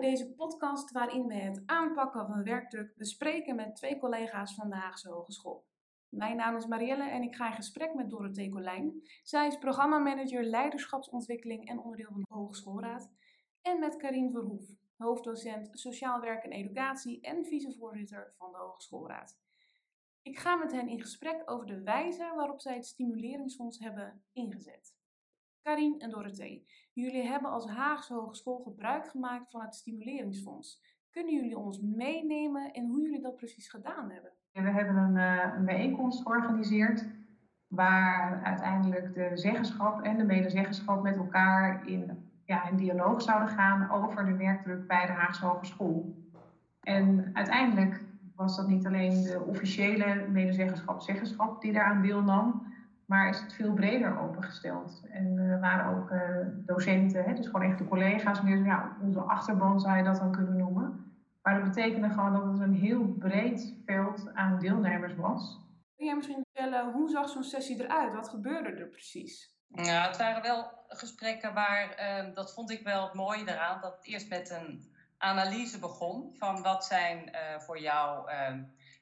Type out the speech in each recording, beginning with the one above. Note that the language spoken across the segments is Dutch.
bij deze podcast waarin we het aanpakken van werkdruk bespreken met twee collega's van de Haagse Hogeschool. Mijn naam is Marielle en ik ga in gesprek met Dorothee Colijn. Zij is programmamanager leiderschapsontwikkeling en onderdeel van de Hogeschoolraad. En met Karin Verhoef, hoofddocent Sociaal Werk en Educatie en vicevoorzitter van de Hogeschoolraad. Ik ga met hen in gesprek over de wijze waarop zij het stimuleringsfonds hebben ingezet. Karin en Dorothee, jullie hebben als Haagse Hogeschool gebruik gemaakt van het stimuleringsfonds. Kunnen jullie ons meenemen in hoe jullie dat precies gedaan hebben? We hebben een, uh, een bijeenkomst georganiseerd waar uiteindelijk de zeggenschap en de medezeggenschap met elkaar in, ja, in dialoog zouden gaan over de werkdruk bij de Haagse Hogeschool. En uiteindelijk was dat niet alleen de officiële medezeggenschap-zeggenschap die daaraan deelnam, maar is het veel breder opengesteld. En er waren ook uh, docenten, hè, dus gewoon echt de collega's, meer ja, onze achterban zou je dat dan kunnen noemen. Maar dat betekende gewoon dat het een heel breed veld aan deelnemers was. Kun jij misschien vertellen, hoe zag zo'n sessie eruit? Wat gebeurde er precies? Ja, het waren wel gesprekken waar, uh, dat vond ik wel het mooie eraan, dat het eerst met een analyse begon van wat zijn uh, voor jou uh,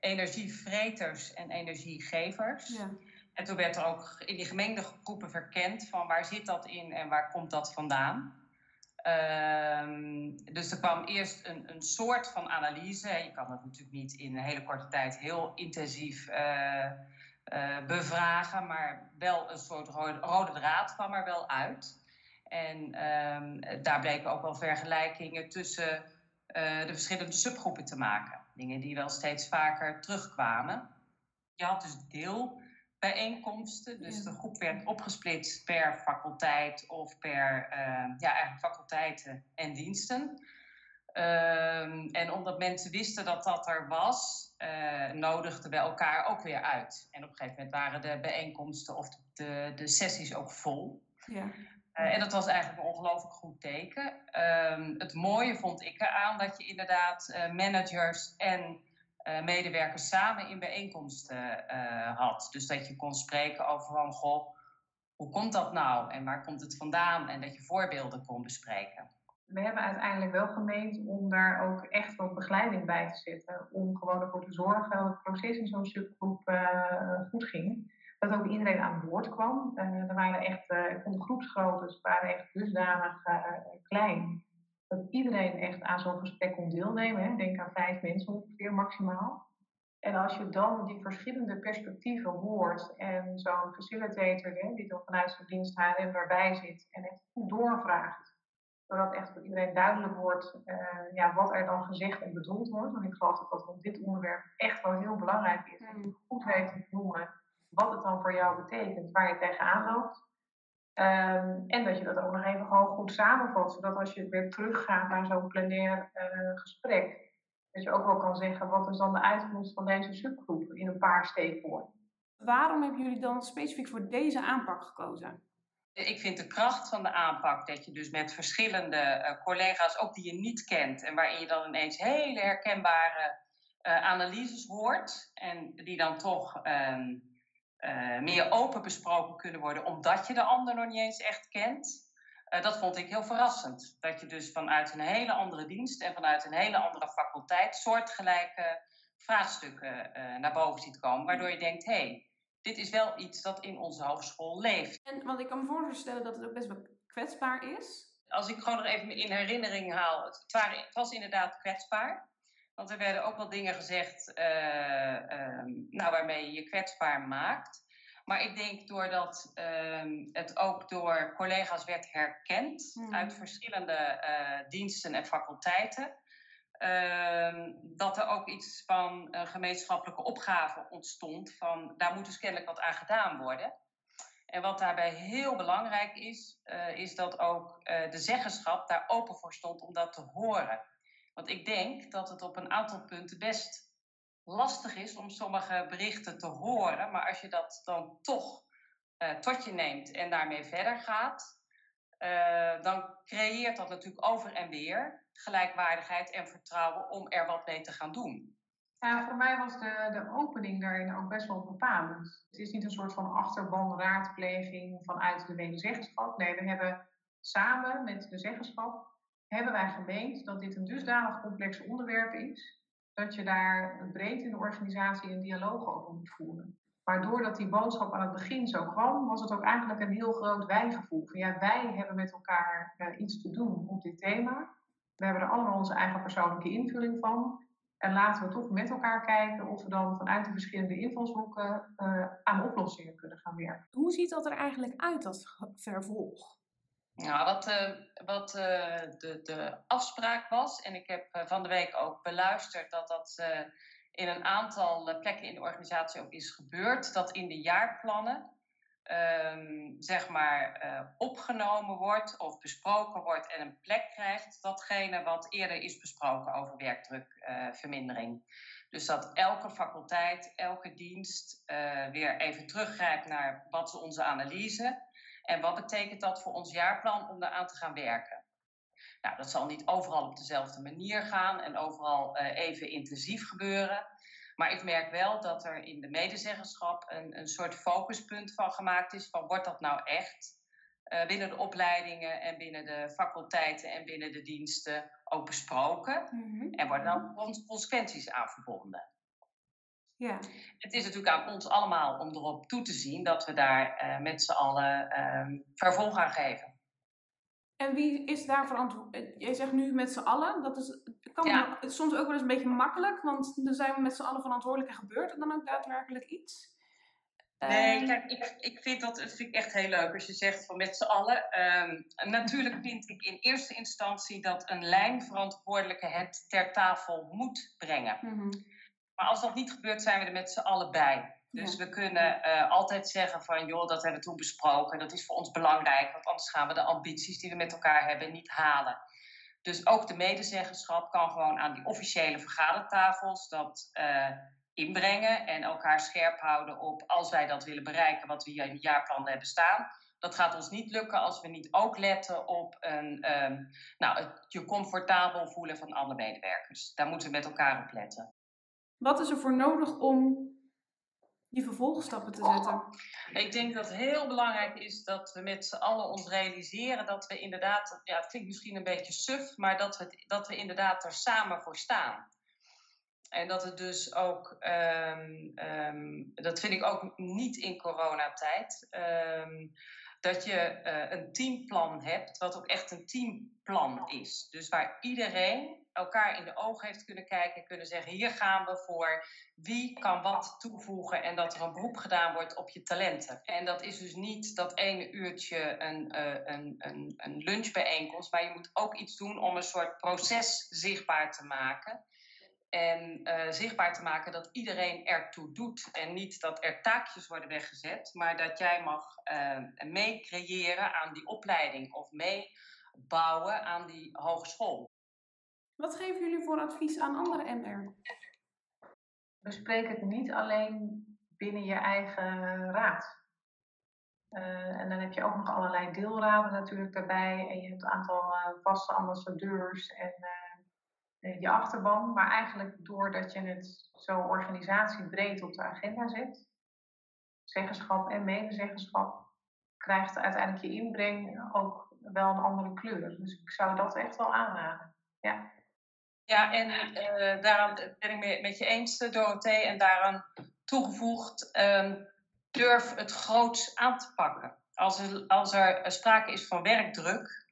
energievreters en energiegevers. Ja. En toen werd er ook in die gemengde groepen verkend van waar zit dat in en waar komt dat vandaan. Um, dus er kwam eerst een, een soort van analyse. Je kan dat natuurlijk niet in een hele korte tijd heel intensief uh, uh, bevragen, maar wel een soort rode, draad kwam er wel uit. En um, daar bleken ook wel vergelijkingen tussen uh, de verschillende subgroepen te maken. Dingen die wel steeds vaker terugkwamen. Je had dus deel bijeenkomsten. Dus de groep werd opgesplitst per faculteit of per uh, ja, eigenlijk faculteiten en diensten. Um, en omdat mensen wisten dat dat er was, uh, nodigden we elkaar ook weer uit. En op een gegeven moment waren de bijeenkomsten of de, de sessies ook vol. Ja. Uh, en dat was eigenlijk een ongelooflijk goed teken. Um, het mooie vond ik eraan dat je inderdaad uh, managers en medewerkers samen in bijeenkomsten uh, had. Dus dat je kon spreken over van, goh, hoe komt dat nou en waar komt het vandaan? En dat je voorbeelden kon bespreken. We hebben uiteindelijk wel gemeend om daar ook echt wat begeleiding bij te zetten. Om gewoon ervoor te zorgen dat het proces in zo'n subgroep uh, goed ging. Dat ook iedereen aan boord kwam. er waren echt, ik vond waren echt dusdanig klein dat iedereen echt aan zo'n gesprek kon deelnemen. Hè. Denk aan vijf mensen ongeveer maximaal. En als je dan die verschillende perspectieven hoort en zo'n facilitator hè, die dan vanuit zijn dienst HRM daarbij zit en echt goed doorvraagt, zodat echt voor iedereen duidelijk wordt uh, ja, wat er dan gezegd en bedoeld wordt. Want ik geloof dat dat op dit onderwerp echt wel heel belangrijk is. Dat je goed weet te noemen wat het dan voor jou betekent, waar je tegenaan loopt. Um, en dat je dat ook nog even gewoon goed samenvat, zodat als je weer teruggaat naar zo'n plenair uh, gesprek, dat je ook wel kan zeggen wat is dan de uitkomst van deze subgroep in een paar steekwoorden. Waarom hebben jullie dan specifiek voor deze aanpak gekozen? Ik vind de kracht van de aanpak dat je dus met verschillende uh, collega's, ook die je niet kent, en waarin je dan ineens hele herkenbare uh, analyses hoort en die dan toch um, uh, meer open besproken kunnen worden, omdat je de ander nog niet eens echt kent. Uh, dat vond ik heel verrassend. Dat je dus vanuit een hele andere dienst en vanuit een hele andere faculteit soortgelijke vraagstukken uh, naar boven ziet komen, waardoor je denkt: hé, hey, dit is wel iets dat in onze hogeschool leeft. En, want ik kan me voorstellen dat het ook best wel kwetsbaar is. Als ik gewoon nog even in herinnering haal, het, waren, het was inderdaad kwetsbaar. Want er werden ook wel dingen gezegd uh, uh, nou, waarmee je je kwetsbaar maakt. Maar ik denk doordat uh, het ook door collega's werd herkend hmm. uit verschillende uh, diensten en faculteiten, ehm, dat er ook iets van een gemeenschappelijke opgave ontstond van daar moet dus kennelijk wat aan gedaan worden. En wat daarbij heel belangrijk is, uh, is dat ook de zeggenschap daar open voor stond om dat te horen. Want ik denk dat het op een aantal punten best lastig is om sommige berichten te horen. Maar als je dat dan toch uh, tot je neemt en daarmee verder gaat, uh, dan creëert dat natuurlijk over en weer gelijkwaardigheid en vertrouwen om er wat mee te gaan doen. Ja, voor mij was de, de opening daarin ook best wel bepalend. Het is niet een soort van achterban raadpleging vanuit de medezeggenschap. Nee, we hebben samen met de zeggenschap hebben wij gemeend dat dit een dusdanig complex onderwerp is, dat je daar breed in de organisatie een dialoog over moet voeren. Maar doordat die boodschap aan het begin zo kwam, was het ook eigenlijk een heel groot wijgevoel. Van ja, wij hebben met elkaar uh, iets te doen op dit thema. We hebben er allemaal onze eigen persoonlijke invulling van. En laten we toch met elkaar kijken of we dan vanuit de verschillende invalshoeken uh, aan oplossingen kunnen gaan werken. Hoe ziet dat er eigenlijk uit, dat vervolg? Nou, wat, uh, wat uh, de, de afspraak was, en ik heb uh, van de week ook beluisterd dat dat in een aantal plekken in de organisatie ook is gebeurd, dat in de jaarplannen um, zeg maar opgenomen wordt of besproken wordt en een plek krijgt, datgene wat eerder is besproken over werkdrukvermindering. Dus dat elke faculteit, elke dienst weer even teruggrijpt naar wat is onze analyse en wat betekent dat voor ons jaarplan om daaraan te gaan werken? Nou, dat zal niet overal op dezelfde manier gaan en overal uh, even intensief gebeuren. Maar ik merk wel dat er in de medezeggenschap een, een soort focuspunt van gemaakt is van wordt dat nou echt uh, binnen de opleidingen en binnen de faculteiten en binnen de diensten ook besproken? Mm -hmm. En worden dan consequenties aan verbonden? Ja. Het is natuurlijk aan ons allemaal om erop toe te zien dat we daar uh, met z'n allen um, vervolg aan geven. En wie is daar verantwoordelijk? Jij zegt nu met z'n allen. Dat is, kan ja. soms ook wel eens een beetje makkelijk, want dan zijn we met z'n allen verantwoordelijk en gebeurt er dan ook daadwerkelijk iets? Nee, kijk, ik, ik vind dat, dat vind ik echt heel leuk als je zegt van met z'n allen. Um, natuurlijk vind ik in eerste instantie dat een lijnverantwoordelijke het ter tafel moet brengen. Mm -hmm. Maar als dat niet gebeurt, zijn we er met z'n allen bij. Dus ja. we kunnen uh, altijd zeggen van, joh, dat hebben we toen besproken. Dat is voor ons belangrijk, want anders gaan we de ambities die we met elkaar hebben niet halen. Dus ook de medezeggenschap kan gewoon aan die officiële vergadertafels dat uh, inbrengen en elkaar scherp houden op als wij dat willen bereiken wat we hier in het jaarplan hebben staan. Dat gaat ons niet lukken als we niet ook letten op een, um, nou, het je comfortabel voelen van alle medewerkers. Daar moeten we met elkaar op letten. Wat is er voor nodig om die vervolgstappen te zetten? Ik denk dat heel belangrijk is dat we met z'n allen ons realiseren dat we inderdaad, ja, het klinkt misschien een beetje suf, maar dat we, dat we inderdaad er samen voor staan. En dat het dus ook, um, um, dat vind ik ook niet in coronatijd, um, dat je uh, een teamplan hebt, wat ook echt een teamplan is. Dus waar iedereen elkaar in de ogen heeft kunnen kijken en kunnen zeggen: hier gaan we voor wie kan wat toevoegen en dat er een beroep gedaan wordt op je talenten. En dat is dus niet dat ene uurtje een, uh, een, een, een lunchbijeenkomst, maar je moet ook iets doen om een soort proces zichtbaar te maken. En uh, zichtbaar te maken dat iedereen ertoe doet. En niet dat er taakjes worden weggezet, maar dat jij mag uh, meecreëren aan die opleiding of meebouwen aan die hogeschool. Wat geven jullie voor advies aan andere MR? Bespreek het niet alleen binnen je eigen raad. Uh, en dan heb je ook nog allerlei deelraden natuurlijk daarbij. En je hebt een aantal uh, vaste ambassadeurs en uh, je achterban. Maar eigenlijk doordat je het zo organisatiebreed op de agenda zet, zeggenschap en medezeggenschap, krijgt uiteindelijk je inbreng ook wel een andere kleur. Dus ik zou dat echt wel aanraden. Ja. Ja, en uh, daaraan ben ik met je eens, Dorothee, en daaraan toegevoegd, um, durf het groots aan te pakken. Als als er sprake is van werkdruk,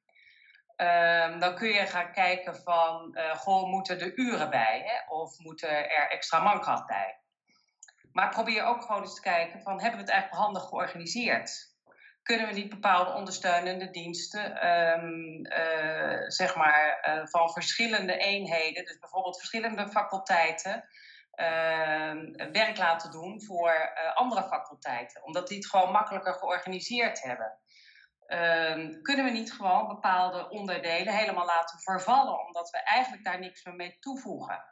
um, dan kun je gaan kijken van, uh, goh, moeten er uren bij? Hè? Of moeten er extra mankracht bij? Maar probeer ook gewoon eens te kijken van, hebben we het eigenlijk handig georganiseerd? kunnen we niet bepaalde ondersteunende diensten, um, uh, zeg maar, uh, van verschillende eenheden, dus bijvoorbeeld verschillende faculteiten, uh, werk laten doen voor andere faculteiten, omdat die het gewoon makkelijker georganiseerd hebben. Ehm, kunnen we niet gewoon bepaalde onderdelen helemaal laten vervallen, omdat we eigenlijk daar niks meer mee toevoegen?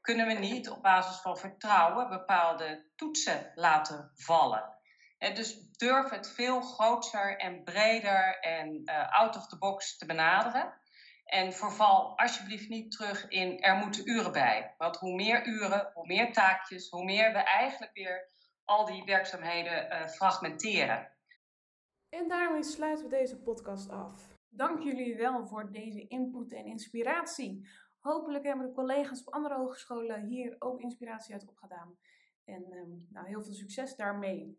Kunnen we niet op basis van vertrouwen bepaalde toetsen laten vallen? En dus durf het veel groter en breder en uh, out of the box te benaderen. En verval alsjeblieft niet terug in er moeten uren bij. Want hoe meer uren, hoe meer taakjes, hoe meer we eigenlijk weer al die werkzaamheden uh, fragmenteren. En daarmee sluiten we deze podcast af. Dank jullie wel voor deze input en inspiratie. Hopelijk hebben de collega's op andere hogescholen hier ook inspiratie uit opgedaan. En ehm, nou, heel veel succes daarmee.